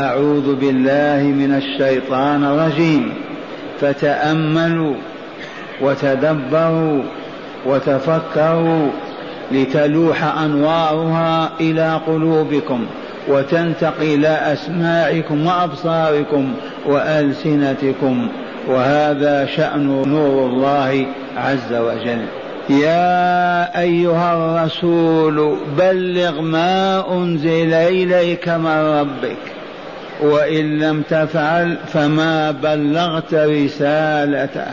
أعوذ بالله من الشيطان الرجيم. فتأملوا وتدبروا وتفكروا لتلوح أنوارها إلى قلوبكم وتنتقي إلى أسماعكم وأبصاركم وألسنتكم. وهذا شأن نور الله عز وجل. يا أيها الرسول بلغ ما أنزل إليك من ربك. وإن لم تفعل فما بلغت رسالته.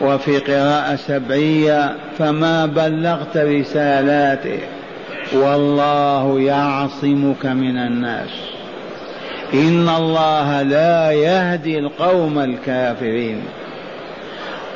وفي قراءة سبعية فما بلغت رسالاته. والله يعصمك من الناس. إن الله لا يهدي القوم الكافرين.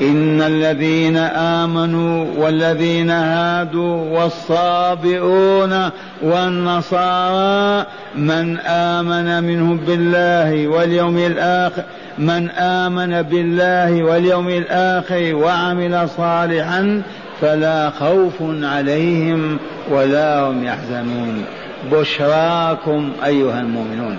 إن الذين آمنوا والذين هادوا والصابئون والنصارى من آمن منهم بالله واليوم الآخر من آمن بالله واليوم الآخر وعمل صالحا فلا خوف عليهم ولا هم يحزنون. بشراكم أيها المؤمنون.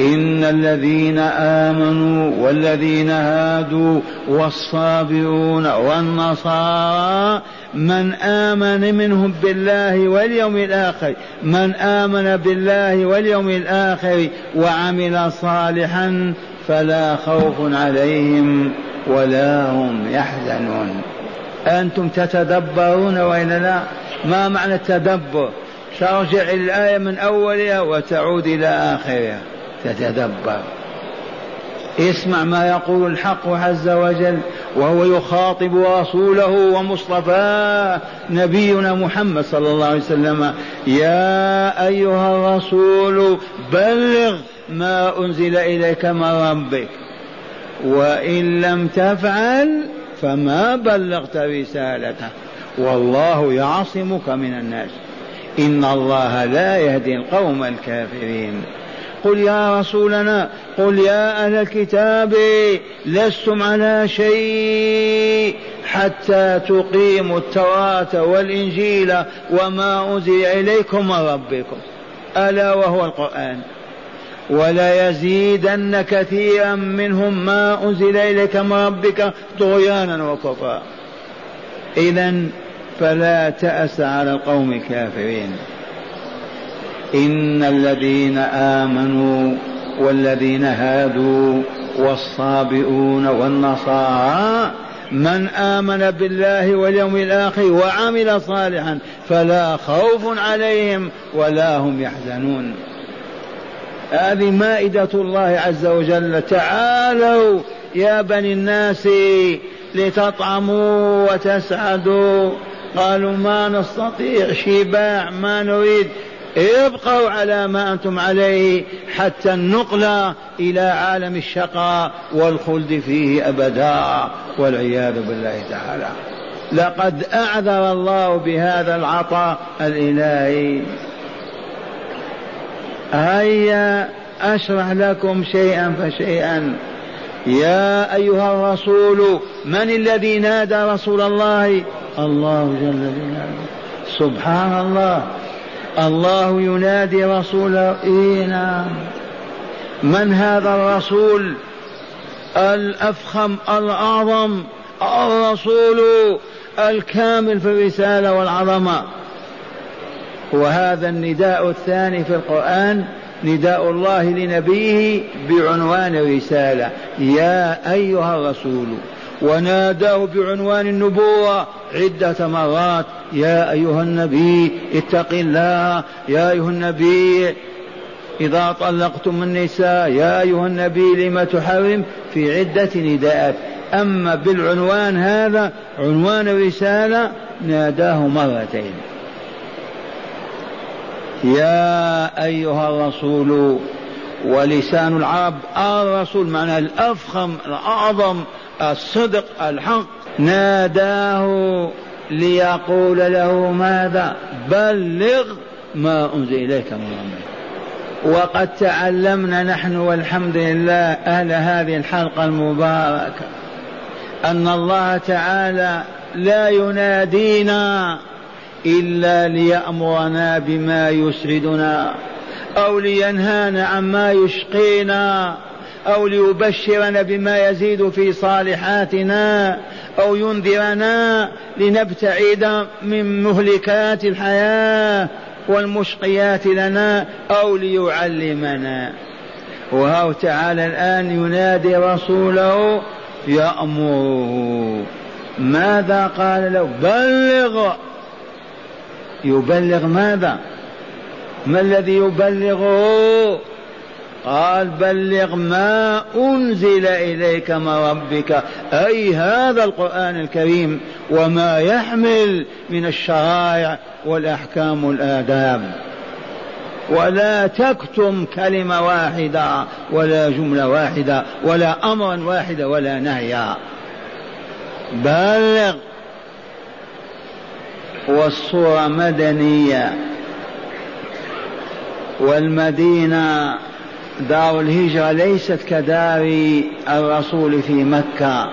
إن الذين آمنوا والذين هادوا والصابرون والنصارى من آمن منهم بالله واليوم الآخر من آمن بالله واليوم الآخر وعمل صالحا فلا خوف عليهم ولا هم يحزنون. أنتم تتدبرون وإلا لا؟ ما معنى التدبر؟ ترجع الآية من أولها وتعود إلى آخرها. تتدبر. اسمع ما يقول الحق عز وجل وهو يخاطب رسوله ومصطفاه نبينا محمد صلى الله عليه وسلم. يا أيها الرسول بلغ ما أنزل إليك من ربك. وإن لم تفعل فما بلغت رسالته. والله يعصمك من الناس. إن الله لا يهدي القوم الكافرين. قل يا رسولنا قل يا أهل الكتاب لستم على شيء حتى تقيموا التوراة والإنجيل وما أنزل إليكم من ربكم. ألا وهو القرآن. وليزيدن كثيرا منهم ما أنزل إليك من ربك طغيانا وكفرا. إذا فلا تأس على القوم الكافرين. إن الذين آمنوا والذين هادوا والصابئون والنصارى من آمن بالله واليوم الآخر وعمل صالحا فلا خوف عليهم ولا هم يحزنون. هذه مائدة الله عز وجل. تعالوا يا بني الناس لتطعموا وتسعدوا. قالوا ما نستطيع شباع ما نريد. ابقوا على ما أنتم عليه حتى النقلة إلى عالم الشقاء والخلد فيه أبدا والعياذ بالله تعالى. لقد أعذر الله بهذا العطاء الإلهي. هيا أشرح لكم شيئا فشيئا. يا أيها الرسول من الذي نادى رسول الله؟ الله جل جلاله. سبحان الله. الله ينادي رسوله نعم من هذا الرسول؟ الأفخم الأعظم الرسول الكامل في الرسالة والعظمة. وهذا النداء الثاني في القرآن نداء الله لنبيه بعنوان الرسالة. يا أيها الرسول وناداه بعنوان النبوة عدة مرات. يا أيها النبي اتق الله. يا أيها النبي إذا طلقتم النساء يا أيها النبي لم تحرم؟ في عدة نداءات. أما بالعنوان هذا عنوان الرسالة ناداه مرتين. يا أيها الرسول ولسان العرب الرسول معناه الأفخم الأعظم الصدق الحق. ناداه ليقول له ماذا؟ بلغ ما أنزل إليك من ربك. وقد تعلمنا نحن والحمد لله أهل هذه الحلقة المباركة أن الله تعالى لا ينادينا إلا ليأمرنا بما يسعدنا أو لينهانا عما يشقينا أو ليبشرنا بما يزيد في صالحاتنا أو ينذرنا لنبتعد من مهلكات الحياة والمشقيات لنا أو ليعلمنا. وهو تعالى الآن ينادي رسوله يأمره. ماذا قال له؟ بلغ. يبلغ ماذا؟ ما الذي يبلغه؟ قال بلغ ما أنزل إليك من ربك أي هذا القرآن الكريم وما يحمل من الشرائع والأحكام والآداب. ولا تكتم كلمة واحدة ولا جملة واحدة ولا أمرا واحدا ولا نهيا. بلغ. والصورة مدنية. والمدينة دار الهجرة ليست كدار الرسول في مكة.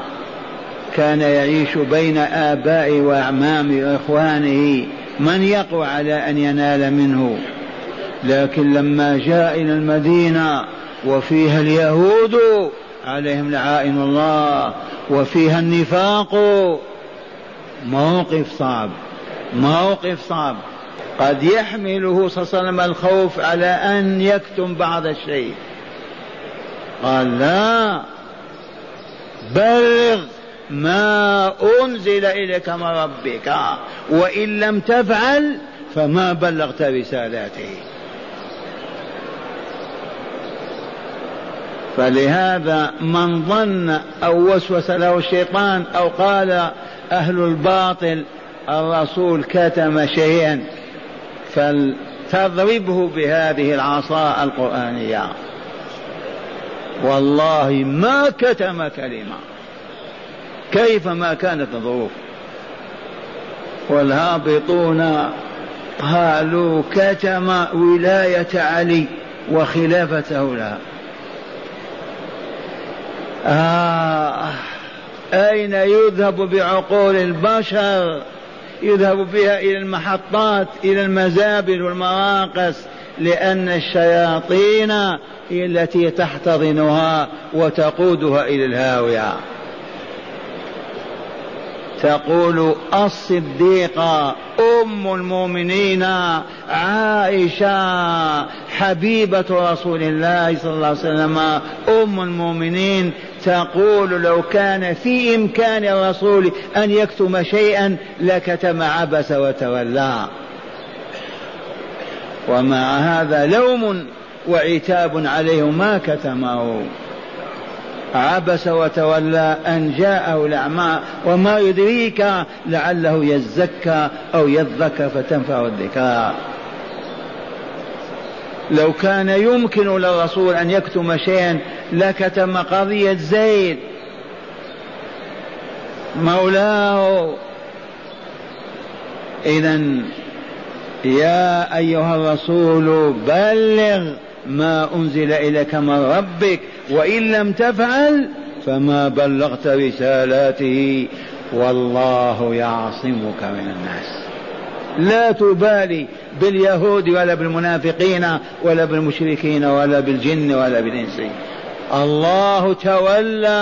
كان يعيش بين آبائه وأعمامه وإخوانه من يقوى على أن ينال منه؟ لكن لما جاء إلى المدينة وفيها اليهود عليهم لعائن الله. وفيها النفاق. موقف صعب. موقف صعب. قد يحمله صلى الله عليه وسلم الخوف على أن يكتم بعض الشيء. قال لا بلغ ما أنزل إليك من ربك وإن لم تفعل فما بلغت رسالاته. فلهذا من ظن أو وسوس له الشيطان أو قال أهل الباطل الرسول كتم شيئا فلتضربه بهذه العصا القرآنية. والله ما كتم كلمة. كيف ما كانت الظروف. والهابطون قالوا كتم ولاية علي وخلافته لها. آه أين يذهب بعقول البشر؟ يذهب بها إلى المحطات إلى المزابل والمراقص لأن الشياطين هي التي تحتضنها وتقودها إلى الهاوية. تقول الصديقة أم المؤمنين عائشة حبيبة رسول الله صلى الله عليه وسلم أم المؤمنين تقول لو كان في إمكان الرسول أن يكتم شيئا لكتم عبس وتولى. ومع هذا لوم وعتاب عليه ما كتمه. عبس وتولى أن جاءه الأعمى وما يدريك لعله يزكى أو يذكى فتنفع الذكرى. لو كان يمكن للرسول أن يكتم شيئا لكتم قضية زيد. مولاه. إذا يا أيها الرسول بلغ ما أنزل إليك من ربك وإن لم تفعل فما بلغت رسالاته. والله يعصمك من الناس. لا تبالي. باليهود ولا بالمنافقين ولا بالمشركين ولا بالجن ولا بالإنس. الله تولى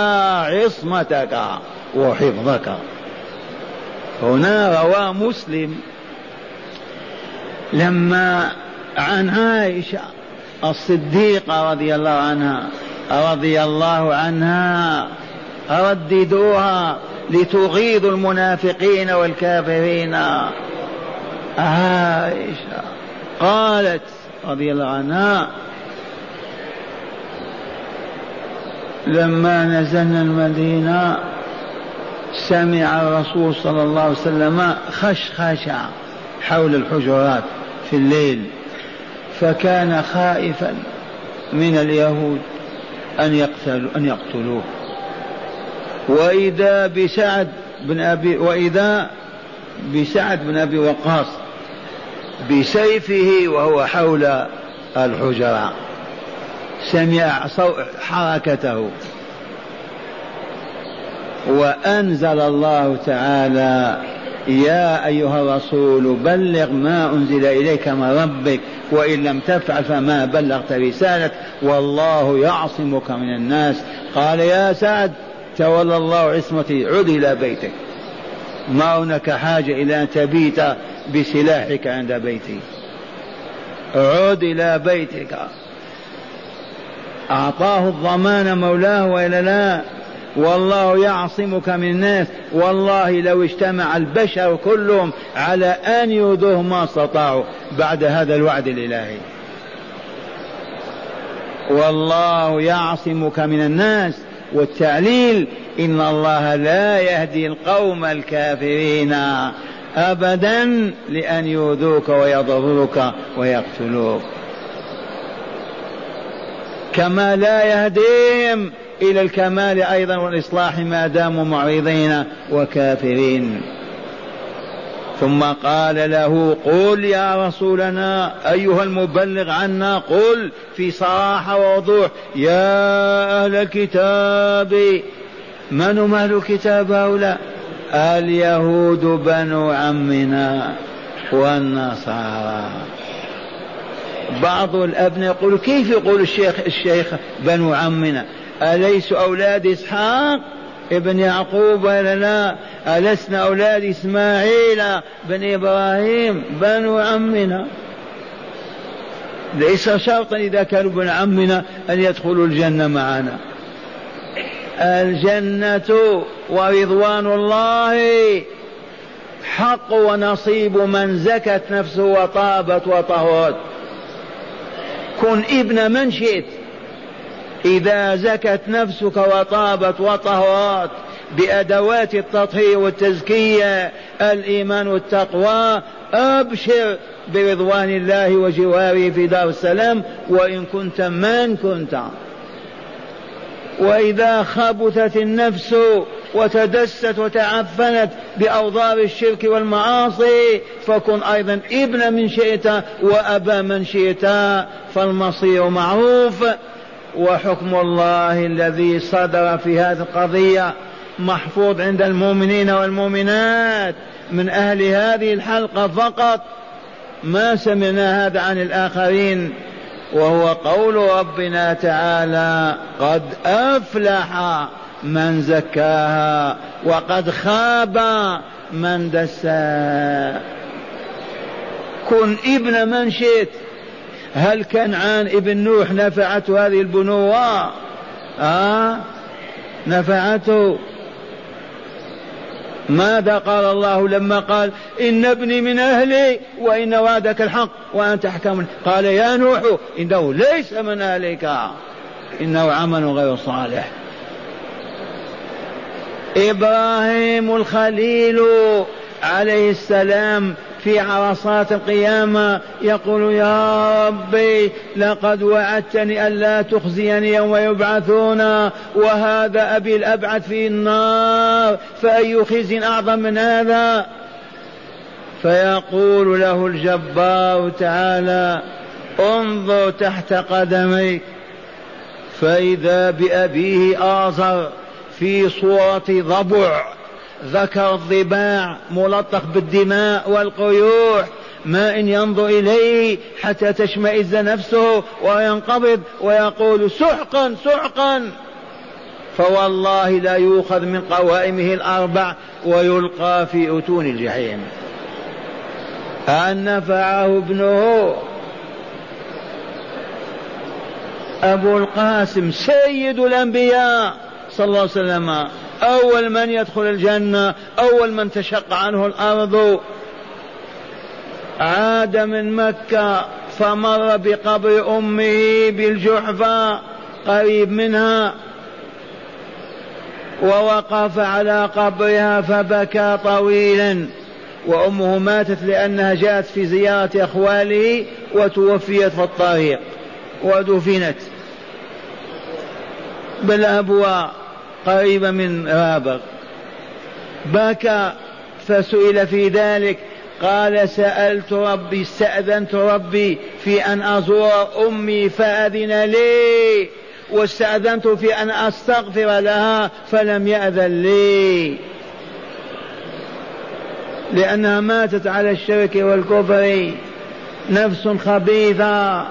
عصمتك وحفظك. هنا روى مسلم لما عن عائشة الصديقة رضي الله عنها رضي الله عنها رددوها لتغيظ المنافقين والكافرين. عائشة قالت رضي الله عنها لما نزلنا المدينة سمع الرسول صلى الله عليه وسلم خشخشة حول الحجرات في الليل فكان خائفا من اليهود أن يقتلوا أن يقتلوه. وإذا بسعد بن أبي وإذا بسعد بن أبي وقاص بسيفه وهو حول الحجرة. سمع حركته. وأنزل الله تعالى يا أيها الرسول بلغ ما أنزل إليك من ربك وإن لم تفعل فما بلغت رسالة والله يعصمك من الناس. قال يا سعد تولى الله عصمتي عد إلى بيتك. ما هناك حاجة إلى أن تبيت بسلاحك عند بيتي. عد إلى بيتك. أعطاه الضمان مولاه وإلا لا. والله يعصمك من الناس. والله لو اجتمع البشر كلهم على أن يؤذوه ما استطاعوا بعد هذا الوعد الإلهي. والله يعصمك من الناس. والتعليل إن الله لا يهدي القوم الكافرين. أبدا لأن يؤذوك ويضروك ويقتلوك. كما لا يهديهم إلى الكمال أيضا والإصلاح ما داموا معرضين وكافرين. ثم قال له قل يا رسولنا أيها المبلغ عنا قل في صراحة ووضوح يا أهل الكتاب من هم أهل الكتاب هؤلاء؟ اليهود بنو عمنا والنصارى. بعض الأبناء يقول كيف يقول الشيخ الشيخ بنو عمنا؟ أليسوا أولاد إسحاق ابن يعقوب ولا لا؟ ألسنا أولاد إسماعيل بن إبراهيم بنو عمنا؟ ليس شرطا إذا كانوا ابن عمنا أن يدخلوا الجنة معنا. الجنة ورضوان الله حق ونصيب من زكت نفسه وطابت وطهرت. كن ابن من شئت. إذا زكت نفسك وطابت وطهرت بأدوات التطهير والتزكية الإيمان والتقوى أبشر برضوان الله وجواره في دار السلام وإن كنت من كنت. وإذا خبثت النفس وتدست وتعفنت بأوضار الشرك والمعاصي فكن أيضا ابن من شئت وأبا من شئت فالمصير معروف. وحكم الله الذي صدر في هذه القضية محفوظ عند المؤمنين والمؤمنات. من أهل هذه الحلقة فقط ما سمعنا هذا عن الآخرين. وهو قول ربنا تعالى قد أفلح من زكاها وقد خاب من دساها. كن ابن من شئت. هل كنعان ابن نوح نفعته هذه البنوة؟ آه نفعته. ماذا قال الله لما قال إن ابني من أهلي وإن وعدك الحق وأنت أحكم قال يا نوح إنه ليس من أهلك. إنه عمل غير صالح. إبراهيم الخليل عليه السلام في عرصات القيامة يقول يا ربي لقد وعدتني ألا تخزيني يوم يبعثون وهذا أبي الأبعد في النار فأي خزي أعظم من هذا؟ فيقول له الجبار تعالى انظر تحت قدميك فإذا بأبيه آزر في صورة ضبع ذكر الضباع ملطخ بالدماء والقيوح ماء ينظر إليه حتى تشمئز نفسه وينقبض ويقول سحقا سحقا. فوالله لا يؤخذ من قوائمه الأربع ويلقى في أتون الجحيم. أن نفعه ابنه. أبو القاسم سيد الأنبياء صلى الله عليه وسلم. أول من يدخل الجنة أول من تشق عنه الأرض. عاد من مكة فمر بقبر أمه بالجحفة قريب منها ووقف على قبرها فبكى طويلا. وأمه ماتت لأنها جاءت في زيارة أخواله وتوفيت في الطريق ودفنت بالأبواء قريبة من رابغ. بكى فسئل في ذلك قال سألت ربي استأذنت ربي في أن أزور أمي فأذن لي واستأذنت في أن أستغفر لها فلم يأذن لي. لأنها ماتت على الشرك والكفر. نفس خبيثة.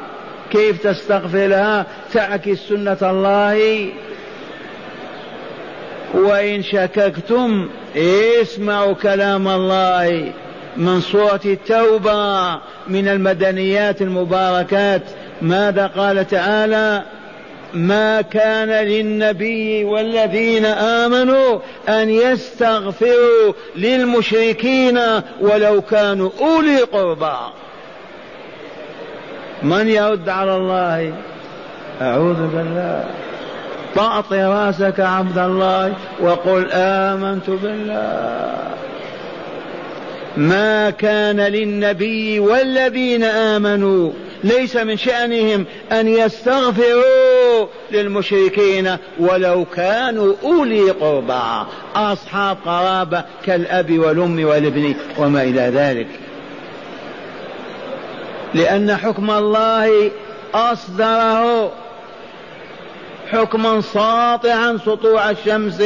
كيف تستغفر لها تعكس سنة الله. وإن شككتم اسمعوا كلام الله من سورة التوبة من المدنيات المباركات. ماذا قال تعالى؟ ما كان للنبي والذين آمنوا أن يستغفروا للمشركين ولو كانوا أولي قربى. من يرد على الله؟ أعوذ بالله. طأطي رأسك عبد الله وقل آمنت بالله. ما كان للنبي والذين آمنوا ليس من شأنهم أن يستغفروا للمشركين ولو كانوا أولي قربى. أصحاب قرابة كالأب والأم والابن وما إلى ذلك. لأن حكم الله أصدره. حكما ساطعا سطوع الشمس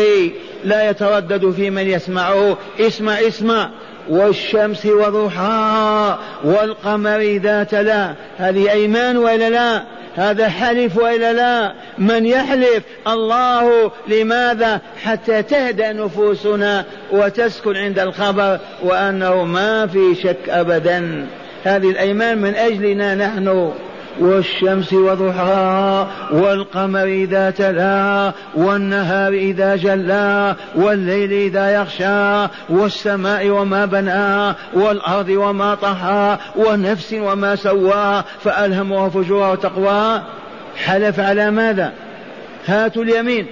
لا يتردد في من يسمعه اسمع اسمع. والشمس وضحاها والقمر إذا تلا هذه أيمان وإلا لا؟ هذا حلف وإلا لا؟ من يحلف؟ الله. لماذا؟ حتى تهدأ نفوسنا وتسكن عند الخبر وأنه ما في شك أبدا. هذه الأيمان من أجلنا نحن. والشمس وضحاها والقمر إذا تلاها والنهار إذا جلاها والليل إذا يغشاها والسماء وما بناها والأرض وما طحاها ونفس وما سواها فألهمها فجورها وتقواها حلف على ماذا؟ هاتوا اليمين.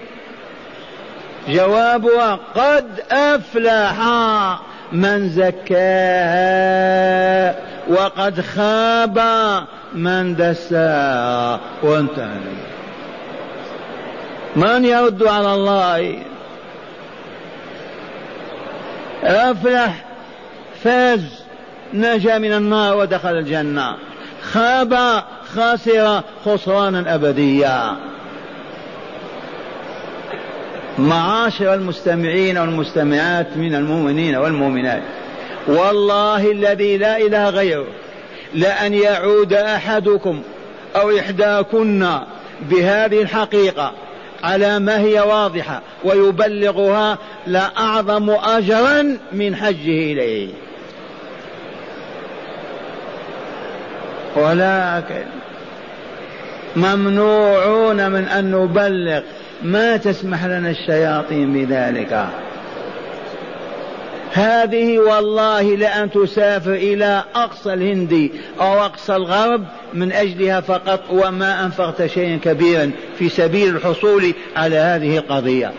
جوابها قد أفلح. من زكاها وقد خاب من دساها وانتهى. من يرد على الله؟ أفلح فاز نجا من النار ودخل الجنة. خاب خسر خسرانا أبديا. معاشر المستمعين والمستمعات من المؤمنين والمؤمنات. والله الذي لا إله غيره لأن يعود أحدكم أو إحداكن بهذه الحقيقة على ما هي واضحة ويبلغها لأعظم أجرا من حجه إليه. ولكن ممنوعون من أن نبلغ ما تسمح لنا الشياطين بذلك. هذه والله لأن تسافر إلى أقصى الهند أو أقصى الغرب من أجلها فقط وما أنفقت شيئا كبيرا في سبيل الحصول على هذه القضية.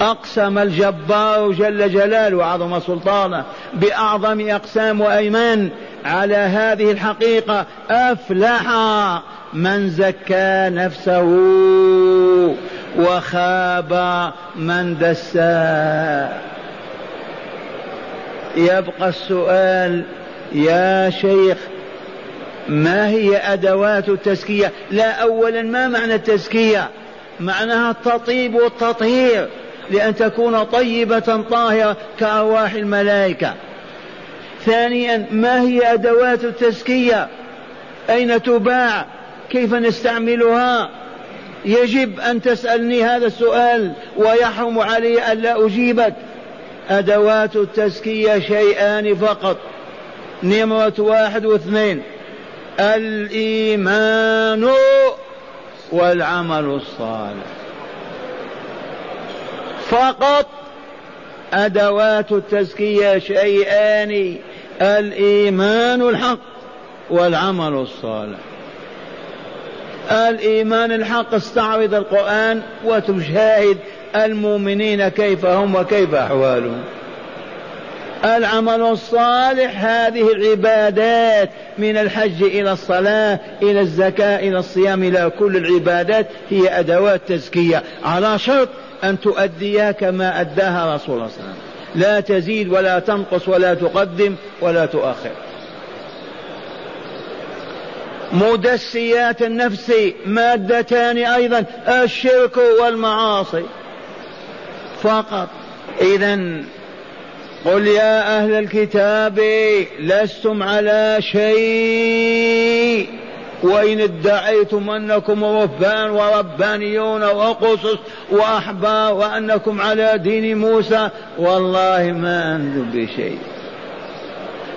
أقسم الجبار جل جلاله وعظم سلطانه بأعظم أقسام وأيمان على هذه الحقيقة. أفلح. من زكى نفسه وخاب من دسا يبقى السؤال يا شيخ ما هي أدوات التزكية؟ لا أولا ما معنى التزكية؟ معناها التطيب والتطهير لأن تكون طيبة طاهرة كأرواح الملائكة. ثانيا ما هي أدوات التزكية؟ أين تباع؟ كيف نستعملها؟ يجب أن تسألني هذا السؤال ويحرم علي ألا أجيبك. أدوات التزكية شيئان فقط. نمرة واحد واثنين. الإيمان والعمل الصالح. فقط أدوات التزكية شيئان. الإيمان الحق والعمل الصالح. الإيمان الحق استعرض القرآن وتشاهد المؤمنين كيف هم وكيف أحوالهم. العمل الصالح هذه العبادات من الحج إلى الصلاة إلى الزكاة إلى الصيام إلى كل العبادات هي أدوات تزكية. على شرط أن تؤديها كما أداها رسول الله صلى الله عليه وسلم. لا تزيد ولا تنقص ولا تقدم ولا تؤخر. مدسيات النفس مادتان أيضا الشرك والمعاصي. فقط. إذا قل يا أهل الكتاب لستم على شيء. وإن ادعيتم أنكم رهبان وربانيون وقصص وأحبار وأنكم على دين موسى والله ما أنتم بشيء.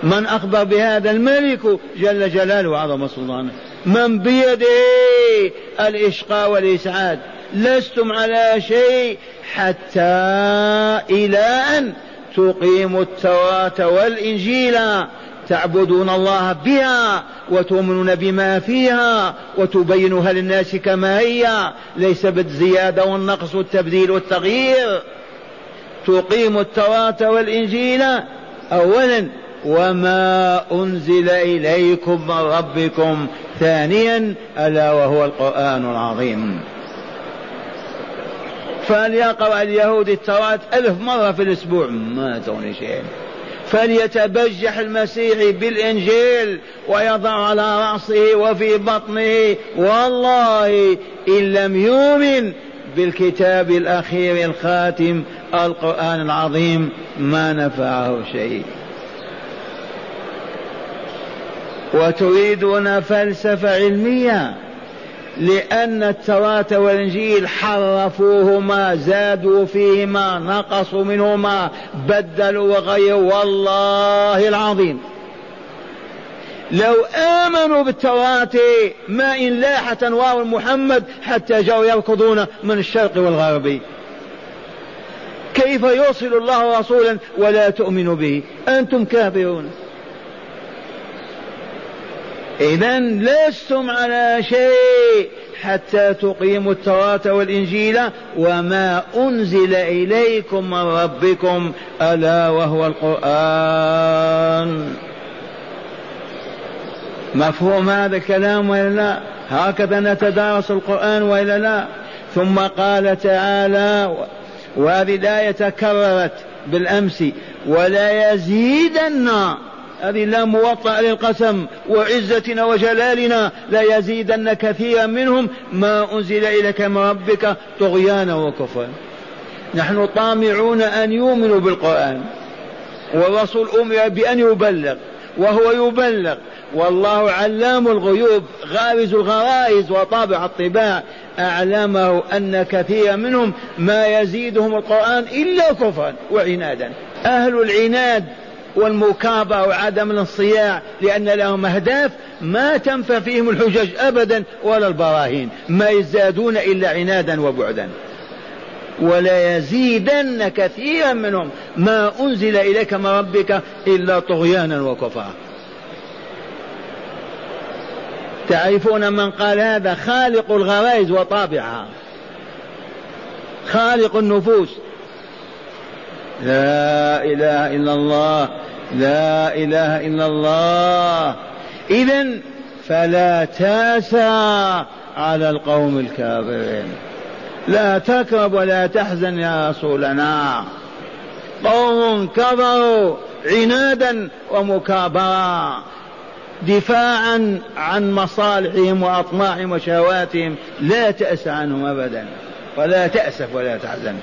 من أخبر بهذا الملك جل جلاله وعظم سلطانه. من بيده الإشقاء والإسعاد. لستم على شيء حتى إلى أن تقيموا التوراة والإنجيل. تعبدون الله بها وتؤمنون بما فيها وتبينها للناس كما هي. ليس بالزيادة والنقص والتبديل والتغيير. تقيم التوراة والإنجيل. أولا وما أنزل إليكم من ربكم ثانيا ألا وهو القرآن العظيم. فليقرأ اليهود التوراة ألف مرة في الأسبوع. ما تغني شيئا فليتبجح المسيح بالإنجيل ويضع على رأسه وفي بطنه. والله إن لم يؤمن بالكتاب الأخير الخاتم القرآن العظيم. ما نفعه شيء. وتريدون فلسفة علمية لأن التوراة والإنجيل حرفوهما زادوا فيهما نقصوا منهما بدلوا وغيروا. والله العظيم. لو آمنوا بالتوراة ما إن لاحت أنوار محمد حتى جاءوا يركضون من الشرق والغرب. كيف يرسل الله رسولا ولا تؤمن به؟ أنتم كافرون. إذا لستم على شيء حتى تقيموا التوراة والإنجيل وما أنزل إليكم من ربكم ألا وهو القرآن. مفهوم هذا الكلام ولا لا؟ هكذا نتدارس القرآن ولا لا؟ ثم قال تعالى وهذه الآية تكررت بالأمس ولا يزيدن هذه لا موطأ للقسم وعزتنا وجلالنا لا يزيدن كثيرا منهم. ما أنزل إليك من ربك طغيانا وكفرا. نحن طامعون أن يؤمنوا بالقرآن والرسول أمر بأن يبلغ وهو يبلغ. والله علام الغيوب غارز الغرائز وطابع الطباع. أعلمه أن كثيرا منهم ما يزيدهم القرآن إلا كفرا وعنادا. أهل العناد والمكابرة وعدم الانصياع لأن لهم أهداف ما تنفع فيهم الحجج أبدا ولا البراهين ما يزدادون إلا عنادا وبعدا. ولا يزيدن كثيرا منهم. ما أنزل إليك من ربك إلا طغيانا وكفرا تعرفون من قال هذا؟ خالق الغرائز وطابعها. خالق النفوس. لا إله إلا الله. لا إله إلا الله. اذا فلا تاسى على القوم الكافرين. لا تكرب ولا تحزن يا رسولنا. قوم كفروا عنادا ومكابرة دفاعا عن مصالحهم وأطماعهم وشهواتهم. لا تأس عنهم ابدا. ولا تأسف ولا تحزن.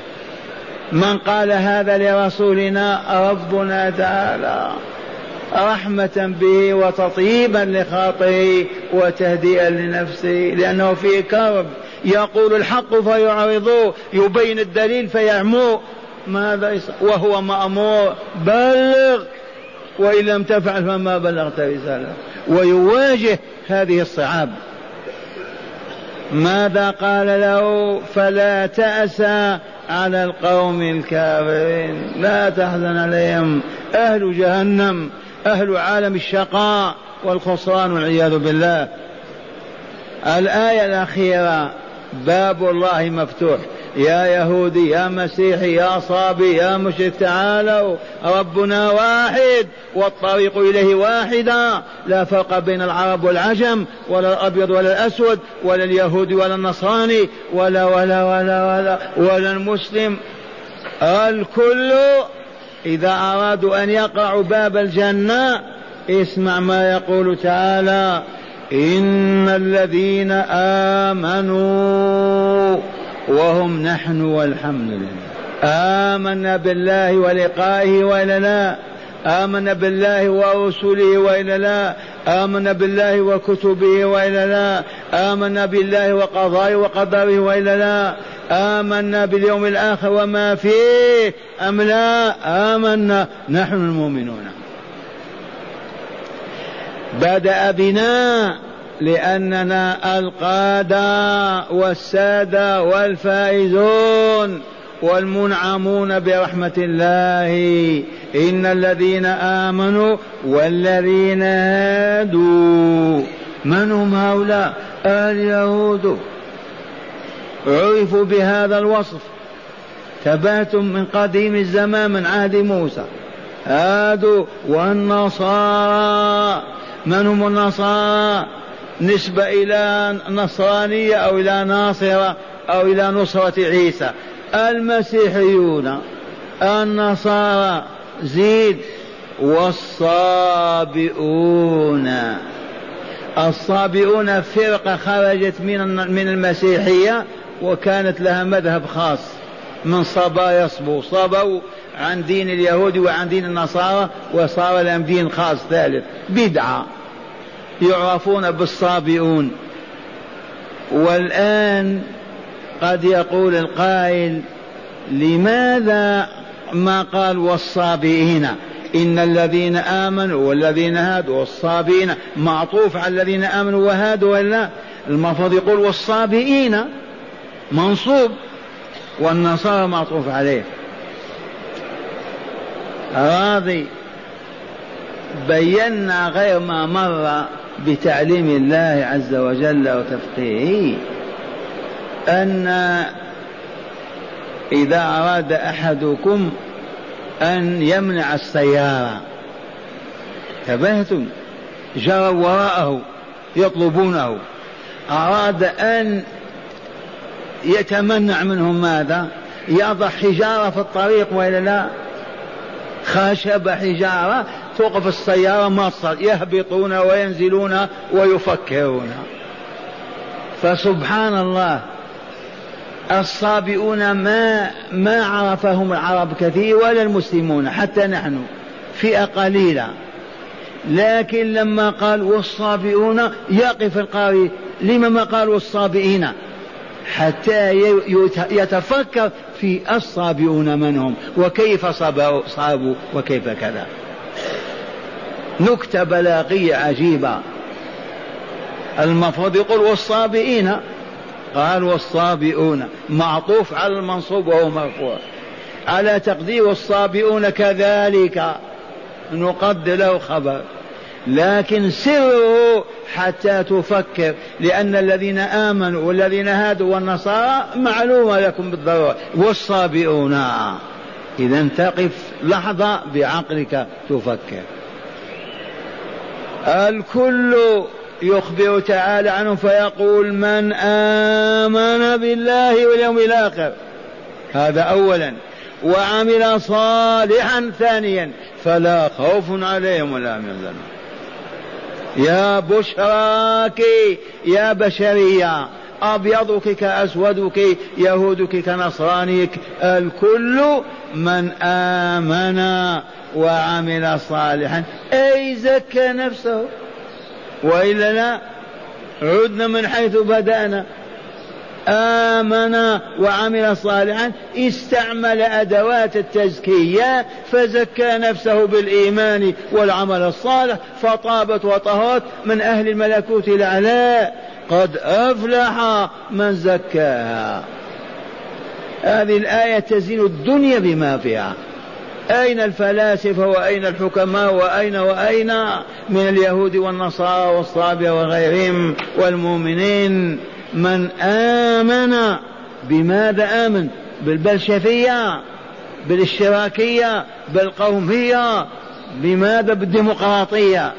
من قال هذا لرسولنا ربنا تعالى رحمة به وتطيبا لخاطره وتهدئا لنفسه لأنه فيه كرب يقول الحق فيعرضوه يبين الدليل فيعمو ماذا وهو مأمور بلغ. وإن لم تفعل فما بلغت رسالة. ويواجه هذه الصعاب. ماذا قال له؟ فلا تأس على القوم الكافرين. لا تحزن عليهم. أهل جهنم أهل عالم الشقاء والخسران والعياذ بالله. الآية الأخيرة باب الله مفتوح. يا يهودي يا مسيحي يا صابي يا مشرك تعالوا. ربنا واحد والطريق إليه واحدة. لا فرق بين العرب والعجم ولا الأبيض ولا الأسود ولا اليهودي ولا النصراني ولا ولا ولا ولا ولا المسلم. الكل إذا أرادوا أن يقعوا باب الجنة اسمع ما يقول تعالى إن الذين آمنوا وهم نحن والحمد لله. آمنا بالله ولقائه وإلا لا. آمنا بالله ورسله وإلا لا. آمنا بالله وكتبه وإلا لا. آمنا بالله وقضائه وقدره وإلا لا. آمنا باليوم الآخر وما فيه. أم لا؟ آمنا. نحن المؤمنون. بدأ بنا لأننا القادة والسادة والفائزون والمنعمون برحمة الله. إن الذين آمنوا والذين هادوا. من هم هؤلاء؟ اليهود عرفوا بهذا الوصف. تباتم من قديم الزمان من عهد موسى. هادوا والنصارى. من هم النصارى؟ نسبة إلى نصرانية أو إلى ناصرة أو إلى نصرة عيسى. المسيحيون النصارى زيد والصابئون. الصابئون فرقة خرجت من من المسيحية وكانت لها مذهب خاص. من صبا يصبو. صبوا عن دين اليهود وعن دين النصارى وصار لهم دين خاص ثالث. بدعة. يعرفون بالصابئون. والآن قد يقول القائل لماذا ما قال والصابئين؟ إن الذين آمنوا والذين هادوا والصابئين معطوف على الذين آمنوا وهادوا ولا المفروض يقول والصابئين منصوب والنصارى معطوف عليه. راضي بينا غير ما مر بتعليم الله عز وجل وتفقيهه أن إذا أراد أحدكم أن يمنع السيارة تبهتم جروا وراءه يطلبونه. أراد أن يتمنع منهم ماذا؟ يضع حجارة في الطريق وإلا لا؟ خشب حجارة توقف السيارة ما تصل. يهبطون وينزلون ويفكرون فسبحان الله الصابئون ما ما عرفهم العرب كثير ولا المسلمون حتى نحن فئة قليلة لكن لما قال والصابئون يقف القارئ. لما ما قال والصابئين؟ حتى يتفكر في الصابئون من هم وكيف صابوا وكيف كذا. نكتة بلاغية عجيبة المفروض يقول والصابئين. قال والصابئون. معطوف على المنصوب وهو مرفوع. على تقدير الصابئون كذلك. نقدر له خبر. لكن سره حتى تفكر. لأن الذين آمنوا والذين هادوا والنصارى معلومة لكم بالضرورة. والصابئون. إذا تقف لحظة بعقلك تفكر. الكل يخبر تعالى عنه فيقول من آمن بالله واليوم الآخر. هذا أولا. وعمل صالحا ثانيا. فلا خوف عليهم ولا هم يحزنون. يا بشراك يا بشرية. أبيضك كأسودك يهودك كنصرانيك الكل من آمن وعمل صالحا. أي زكى نفسه. وإلا لا عدنا من حيث بدأنا. آمن وعمل صالحا استعمل أدوات التزكية فزكى نفسه بالإيمان والعمل الصالح فطابت وطهرت من أهل الملكوت الأعلى. قد أفلح من زكاها. هذه الآية تزين الدنيا بما فيها. أين الفلاسفة وأين الحكماء وأين وأين من اليهود والنصارى والصابئة وغيرهم والمؤمنين من آمن بماذا آمن؟ بالبلشفية بالاشتراكية بالقومية بماذا؟ بالديمقراطية.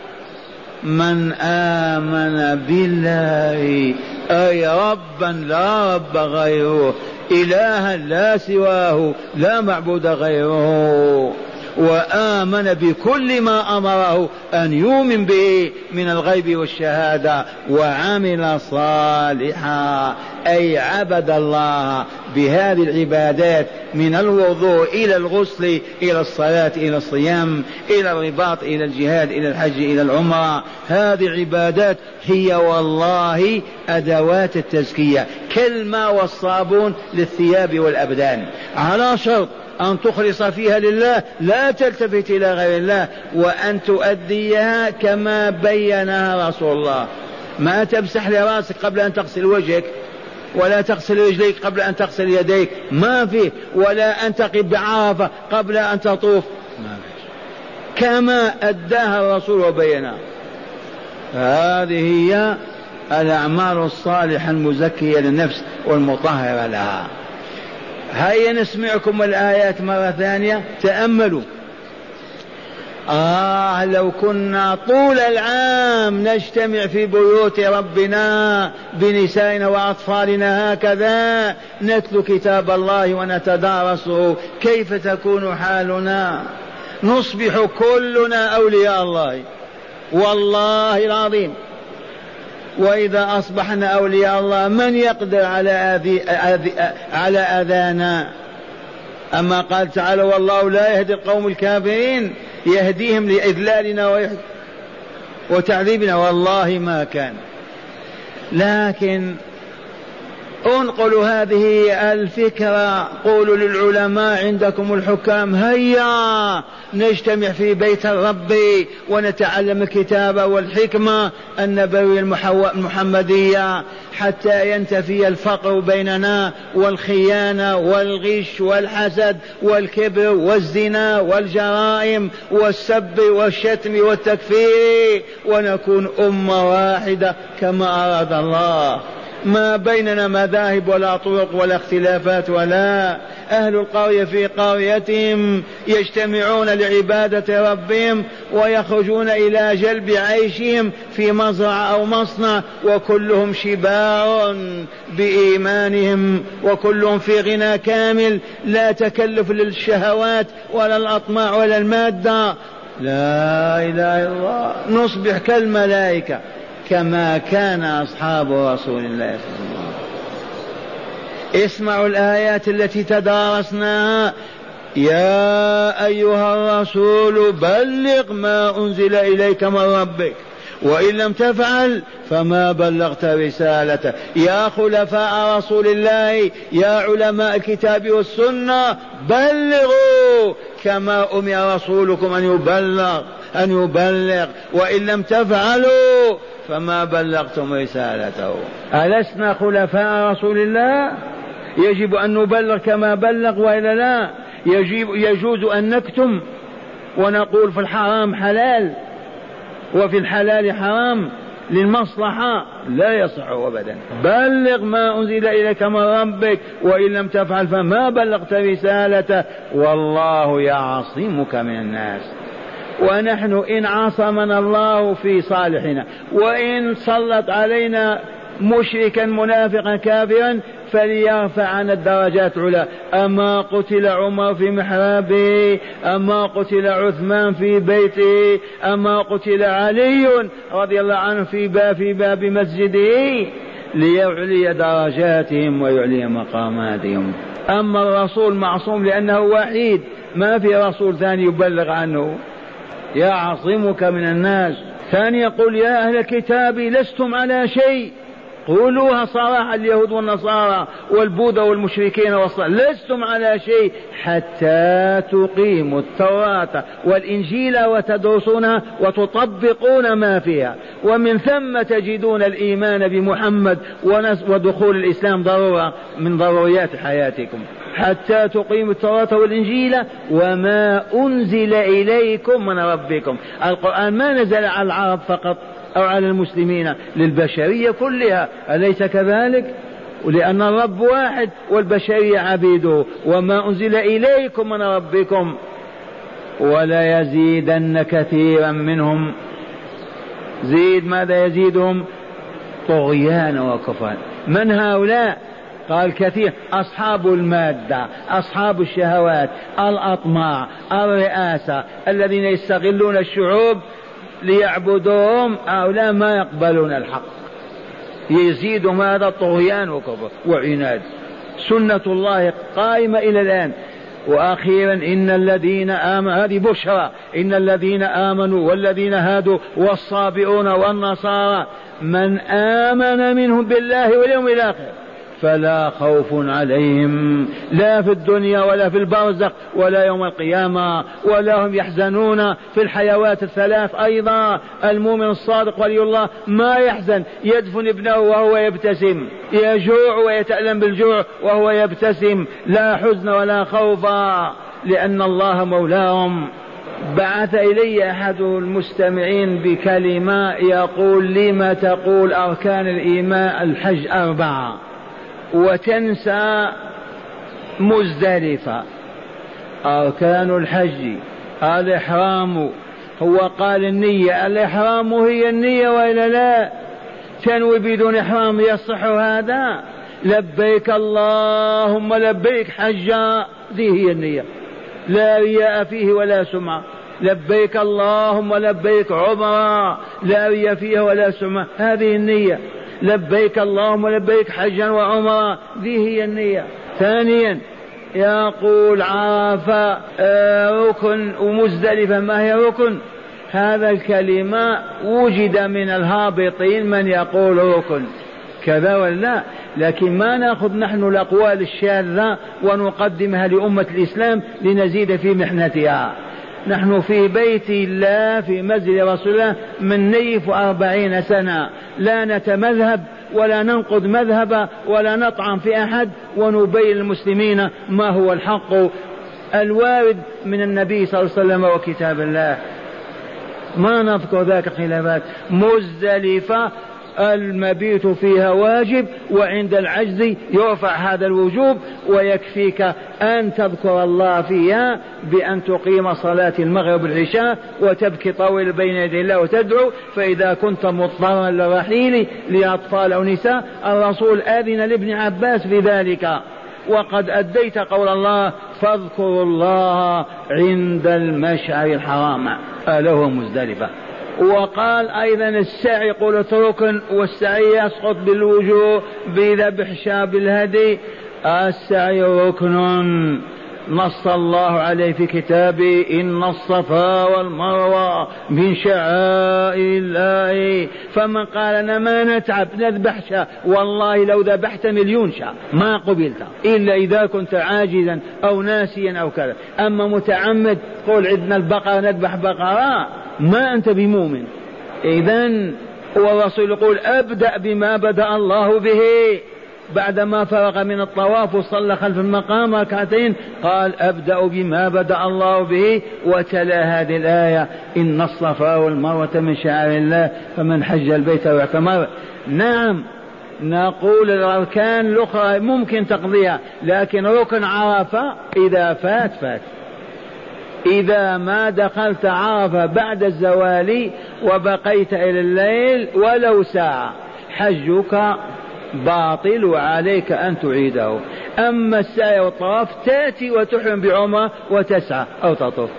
من آمن بالله أي ربا لا رب غيره إلها لا سواه لا معبود غيره. وآمن بكل ما أمره أن يؤمن به من الغيب والشهادة وعمل صالحا. أي عبد الله بهذه العبادات من الوضوء إلى الغسل إلى الصلاة إلى الصيام إلى الرباط إلى الجهاد إلى الحج إلى العمرة. هذه العبادات هي والله أدوات التزكية كالماء والصابون للثياب والأبدان. على شرط أن تخلص فيها لله لا تلتفت إلى غير الله وأن تؤديها كما بينها رسول الله. ما تمسح لرأسك قبل أن تغسل وجهك ولا تغسل رجليك قبل أن تغسل يديك ما في ولا أن تقف بعرفة قبل أن تطوف. ما كما أداها الرسول وبينها. هذه هي الأعمال الصالحة المزكية للنفس والمطهرة لها. هيا نسمعكم الآيات مرة ثانية. تأملوا. آه لو كنا طول العام نجتمع في بيوت ربنا بنسائنا وأطفالنا هكذا نتلو كتاب الله ونتدارسه. كيف تكون حالنا؟ نصبح كلنا أولياء الله. والله العظيم. وإذا أصبحنا أولياء الله من يقدر على أذي على أذانا؟ أما قال تعالى والله لا يهدي القوم الكافرين. يهديهم لإذلالنا وتعذيبنا. والله ما كان. لكن انقلوا هذه الفكرة. قولوا للعلماء عندكم الحكام هيا نجتمع في بيت الرب ونتعلم الكتاب والحكمة النبوية المحمدية حتى ينتفي الفقر بيننا والخيانة والغش والحسد والكبر والزنا والجرائم والسب والشتم والتكفير. ونكون أمة واحدة كما أراد الله. ما بيننا مذاهب ولا طرق ولا اختلافات ولا أهل القرية في قريتهم يجتمعون لعبادة ربهم ويخرجون إلى جلب عيشهم في مزرعة أو مصنع وكلهم شبار بإيمانهم وكلهم في غنى كامل لا تكلف للشهوات ولا الأطماع ولا المادة. لا إله إلا الله. نصبح كالملائكة. كما كان أصحاب رسول الله صلى الله عليه وسلم. اسمعوا الآيات التي تدارسناها يا أيها الرسول بلغ ما أنزل إليك من ربك. وإن لم تفعل فما بلغت رسالته. يا خلفاء رسول الله يا علماء الكتاب والسنة بلغوا كما أمر رسولكم أن يبلغ أن يبلغ. وإن لم تفعلوا فما بلغتم رسالته. ألسنا خلفاء رسول الله؟ يجب أن نبلغ كما بلغ وإلا لا؟ يجب يجوز أن نكتم ونقول في الحرام حلال وفي الحلال حرام للمصلحة؟ لا يصح أبدا. بلغ ما أنزل إليك من ربك وإن لم تفعل فما بلغت رسالته. والله يعصمك من الناس. ونحن إن عصمنا الله في صالحنا وإن سلط علينا مشركا منافقا كافرا فليرفع عن الدرجات علا أما قتل عمر في محرابه أما قتل عثمان في بيته أما قتل علي رضي الله عنه في باب في باب مسجده ليعلي درجاتهم ويعلي مقاماتهم. أما الرسول معصوم لأنه وحيد ما في رسول ثاني يبلغ عنه. يعصمك من الناس. ثاني يقول يا أهل الكتاب لستم على شيء. قولوها صراحة اليهود والنصارى والبوذا والمشركين والصلاة لستم على شيء حتى تقيموا التوراة والإنجيل وتدرسونها وتطبقون ما فيها. ومن ثم تجدون الإيمان بمحمد ودخول الإسلام ضرورة من ضروريات حياتكم. حتى تقيموا التوراة والإنجيل وما أنزل إليكم من ربكم. القرآن ما نزل على العرب فقط أو على المسلمين للبشرية كلها. أليس كذلك؟ لأن الرب واحد والبشرية عبيده وما أنزل إليكم من ربكم. ولا يزيدن كثيرا منهم. زيد ماذا يزيدهم؟ طغيانا وكفرا من هؤلاء؟ قال كثير أصحاب المادة أصحاب الشهوات الأطماع الرئاسة الذين يستغلون الشعوب ليعبدوهم هؤلاء ما يقبلون الحق. يزيدهم هذا طغيان وكفر وعناد. سنة الله قائمة إلى الآن. وأخيرا إن الذين آمنوا هذه بشرى. إن الذين آمنوا والذين هادوا والصابئون والنصارى من آمن منهم بالله واليوم الآخر. فلا خوف عليهم. لا في الدنيا ولا في البرزخ ولا يوم القيامة ولا هم يحزنون في الحيوات الثلاث أيضا. المؤمن الصادق ولي الله ما يحزن يدفن ابنه وهو يبتسم يجوع ويتألم بالجوع وهو يبتسم. لا حزن ولا خوف لأن الله مولاهم. بعث إلي أحد المستمعين بكلمة يقول لم تقول أركان الإيمان الحج أربعة؟ وتنسى مزدلفة. أركان الحج الإحرام هو قال النية. الإحرام هي النية وإلا لا؟ تنوي بدون إحرام يصح هذا؟ لبيك اللهم لبيك حجا ذي هي النية. لا رياء فيه ولا سمعة لبيك اللهم لبيك عمرا لا رياء فيها ولا سمعة هذه النية. لبيك اللهم لبيك حجا وعمرا. ذي هي النية. ثانيا يقول عرفة آه، ركن ومزدلفة. ما هي ركن؟ هذا الكلمة وجد من الهابطين من يقول ركن. كذا ولا لكن ما نأخذ نحن الأقوال الشاذة ونقدمها لأمة الإسلام لنزيد في محنتها. نحن في بيت الله في مسجد رسول الله من نيف أربعين سنة. لا نتمذهب ولا ننقض مذهبا ولا نطعن في أحد ونبين للمسلمين ما هو الحق. الوارد من النبي صلى الله عليه وسلم وكتاب الله. ما نذكر ذاك خلافات. مزدلفة المبيت فيها واجب وعند العجز يرفع هذا الوجوب ويكفيك أن تذكر الله فيها بأن تقيم صلاة المغرب والعشاء وتبكي طويل بين يدي الله وتدعو فإذا كنت مضطرا للرحيل لأطفال أو نساء الرسول آذن لابن عباس في ذلك وقد أديت قول الله فاذكروا الله عند المشعر الحرام ألا هو مزدلفة. وقال أيضا السعي قلت ركن والسعي يسقط بالوجوه بذبح شاب الهدي. السعي ركن نص الله عليه في كتابه. إن الصفا والمروة من شعائر الله. فمن قال أنا ما نتعب نذبح شاء والله لو ذبحت مليون شاء ما قبلت. إلا إذا كنت عاجزا أو ناسيا أو كذا. أما متعمد قول عندنا البقرة نذبح بقرة. ما أنت بمؤمن. إذا والرسول يقول أبدأ بما بدأ الله به. بعدما فرغ من الطواف وصلى خلف المقام ركعتين قال أبدأ بما بدأ الله به. وتلا هذه الآية. إن الصفا والمروة من شعائر الله فمن حج البيت واعتمر. نعم نقول الأركان الأخرى ممكن تقضيها لكن ركن عرفة إذا فات فات. إذا ما دخلت عرفة بعد الزوال وبقيت إلى الليل ولو ساعة. حجك باطل وعليك أن تعيده. أما السعي والطواف تأتي وتحرم بعمرة وتسعى أو تطوف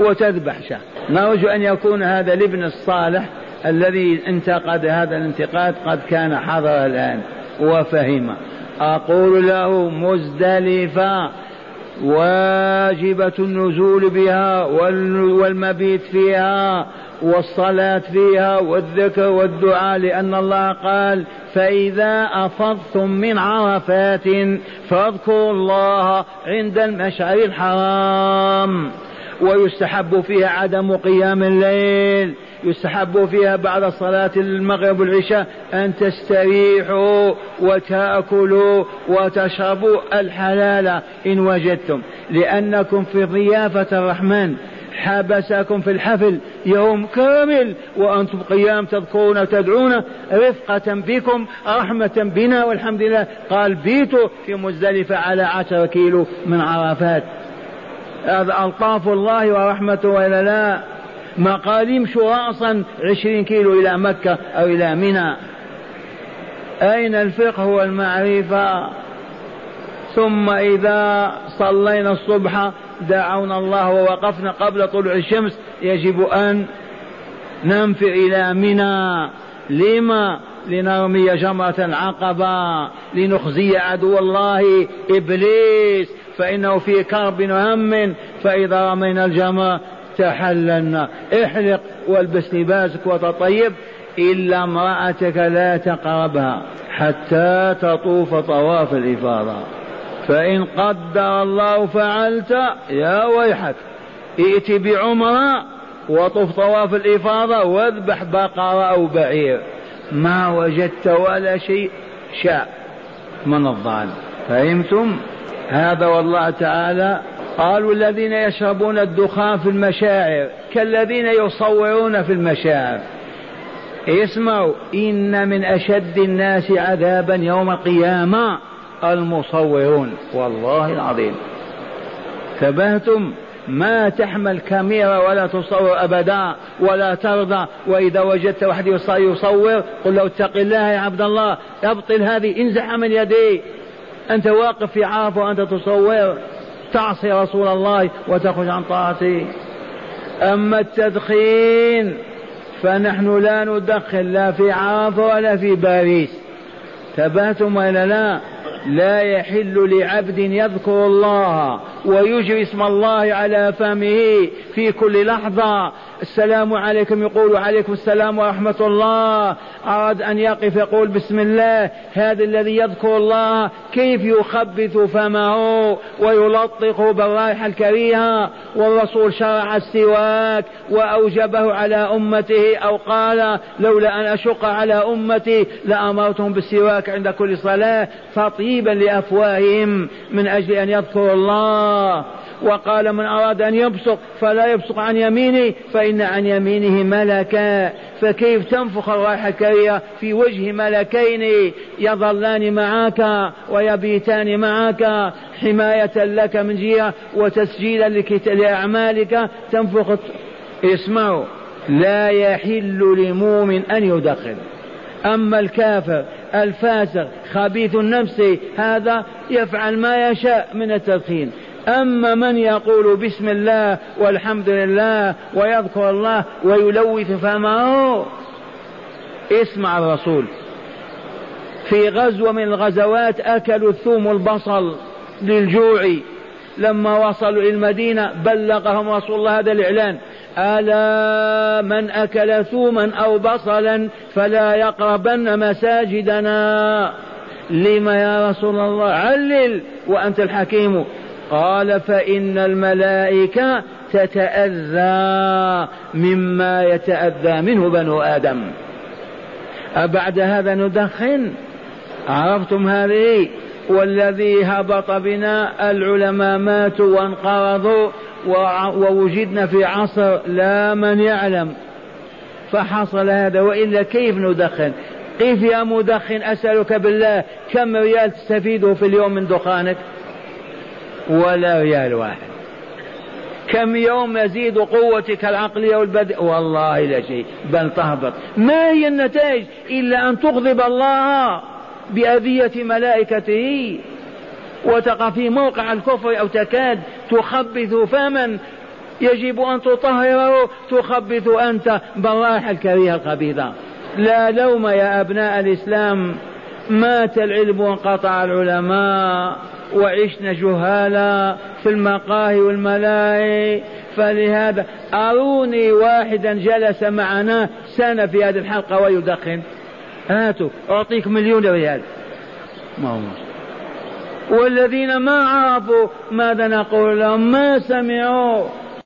وتذبح شاة نرجو أن يكون هذا الابن الصالح الذي انتقد هذا الانتقاد قد كان حضر الآن وفهم أقول له مزدلفة. واجبة النزول بها والمبيت فيها والصلاة فيها والذكر والدعاء لأن الله قال فإذا أفضتم من عرفات فاذكروا الله عند المشعر الحرام ويستحب فيها عدم قيام الليل. يستحب فيها بعد صلاة المغرب والعشاء أن تستريحوا وتأكلوا وتشربوا الحلال إن وجدتم. لأنكم في ضيافة الرحمن حبسكم في الحفل يوم كامل وأنتم قيام تذكرون تدعون رفقة بكم رحمة بنا والحمد لله. قال بيتوا في مزدلفة على عشر كيلو من عرفات. هذا ألطاف الله ورحمته وإلا لا. ما قال يمشوا رأسا عشرين كيلو إلى مكة أو إلى منى. أين الفقه والمعرفة؟ ثم إذا صلينا الصبح دعونا الله ووقفنا قبل طلوع الشمس يجب أن ننفر إلى منى. لما؟ لنرمي جمرة العقبة لنخزي عدو الله إبليس فإنه في كرب وهم فإذا رمينا الجمرة تحللنا. احلق والبس لباسك وتطيب إلا امرأتك لا تقربها حتى تطوف طواف الإفاضة. فإن قدر الله فعلت يا ويحك. ائت بعمرة وطف طواف الإفاضة واذبح بقرة أو بعير. ما وجدت ولا شيء شاء من الظالم. فهمتم؟ هذا والله تعالى قالوا الذين يشربون الدخان في المشاعر كالذين يصورون في المشاعر. اسمعوا إن من أشد الناس عذابا يوم القيامة المصورون. والله العظيم. ثبتم ما تحمل كاميرا ولا تصور أبدا ولا ترضى. وإذا وجدت واحد يصور قل له اتق الله يا عبد الله أبطل هذه انزح من يدي. أنت واقف في عرفة وأنت تصور. تعصي رسول الله وتخرج عن طاعته. أما التدخين فنحن لا ندخن لا في عرفة ولا في باريس. ثبتم ولا لا؟ لا يحل لعبد يذكر الله ويجري اسم الله على فمه في كل لحظة. السلام عليكم. يقول عليكم السلام ورحمة الله. أراد أن يقف يقول بسم الله. هذا الذي يذكر الله كيف يخبث فمه ويلطخ بالرائحة الكريهة. والرسول شرع السواك وأوجبه على أمته أو قال لولا أن أشق على أمتي لأمرتهم بالسواك عند كل صلاة. تطيبا لأفواههم من أجل أن يذكروا الله. وقال من أراد أن يبصق فلا يبصق عن يمينه فإن عن يمينه ملكا. فكيف تنفخ الرائحة الكريهة في وجه ملكين يظلان معك ويبيتان معك حماية لك من جهة وتسجيلا لأعمالك تنفخ اسمعوا. لا يحل لمؤمن أن يدخن. أما الكافر الفاسق خبيث النفس هذا يفعل ما يشاء من التدخين. أما من يقول بسم الله والحمد لله ويذكر الله ويلوث فمه اسمع الرسول. في غزوة من الغزوات أكلوا الثوم البصل للجوع. لما وصلوا إلى المدينة بلغهم رسول الله هذا الإعلان. ألا من أكل ثوما أو بصلا فلا يقربن مساجدنا. لما يا رسول الله؟ علل وأنت الحكيم. قال فإن الملائكة تتأذى مما يتأذى منه بنو آدم. أبعد هذا ندخن؟ عرفتم هذه؟ والذي هبط بنا العلماء ماتوا وانقرضوا. ووجدنا في عصر لا من يعلم فحصل هذا. وإلا كيف ندخن؟ كيف يا مدخن أسألك بالله كم ريال تستفيده في اليوم من دخانك؟ ولا ريال واحد. كم يوم يزيد قوتك العقلية والبدء والله لا شيء بل تهبط. ما هي النتائج؟ إلا أن تغضب الله بأذية ملائكته وتقع في موقع الكفر أو تكاد تخبث فما يجب أن تطهره تخبث أنت بالرائحة الكريهة الخبيثة. لا لوم يا أبناء الإسلام مات العلم وانقطع العلماء وعشنا جهالا في المقاهي والملاهي. فلهذا أروني واحدا جلس معنا سنة في هذه الحلقة ويدخن. هاتوا أعطيك مليون ريال. ما هو والذين ما عرفوا ماذا نقول لهم؟ ما سمعوا.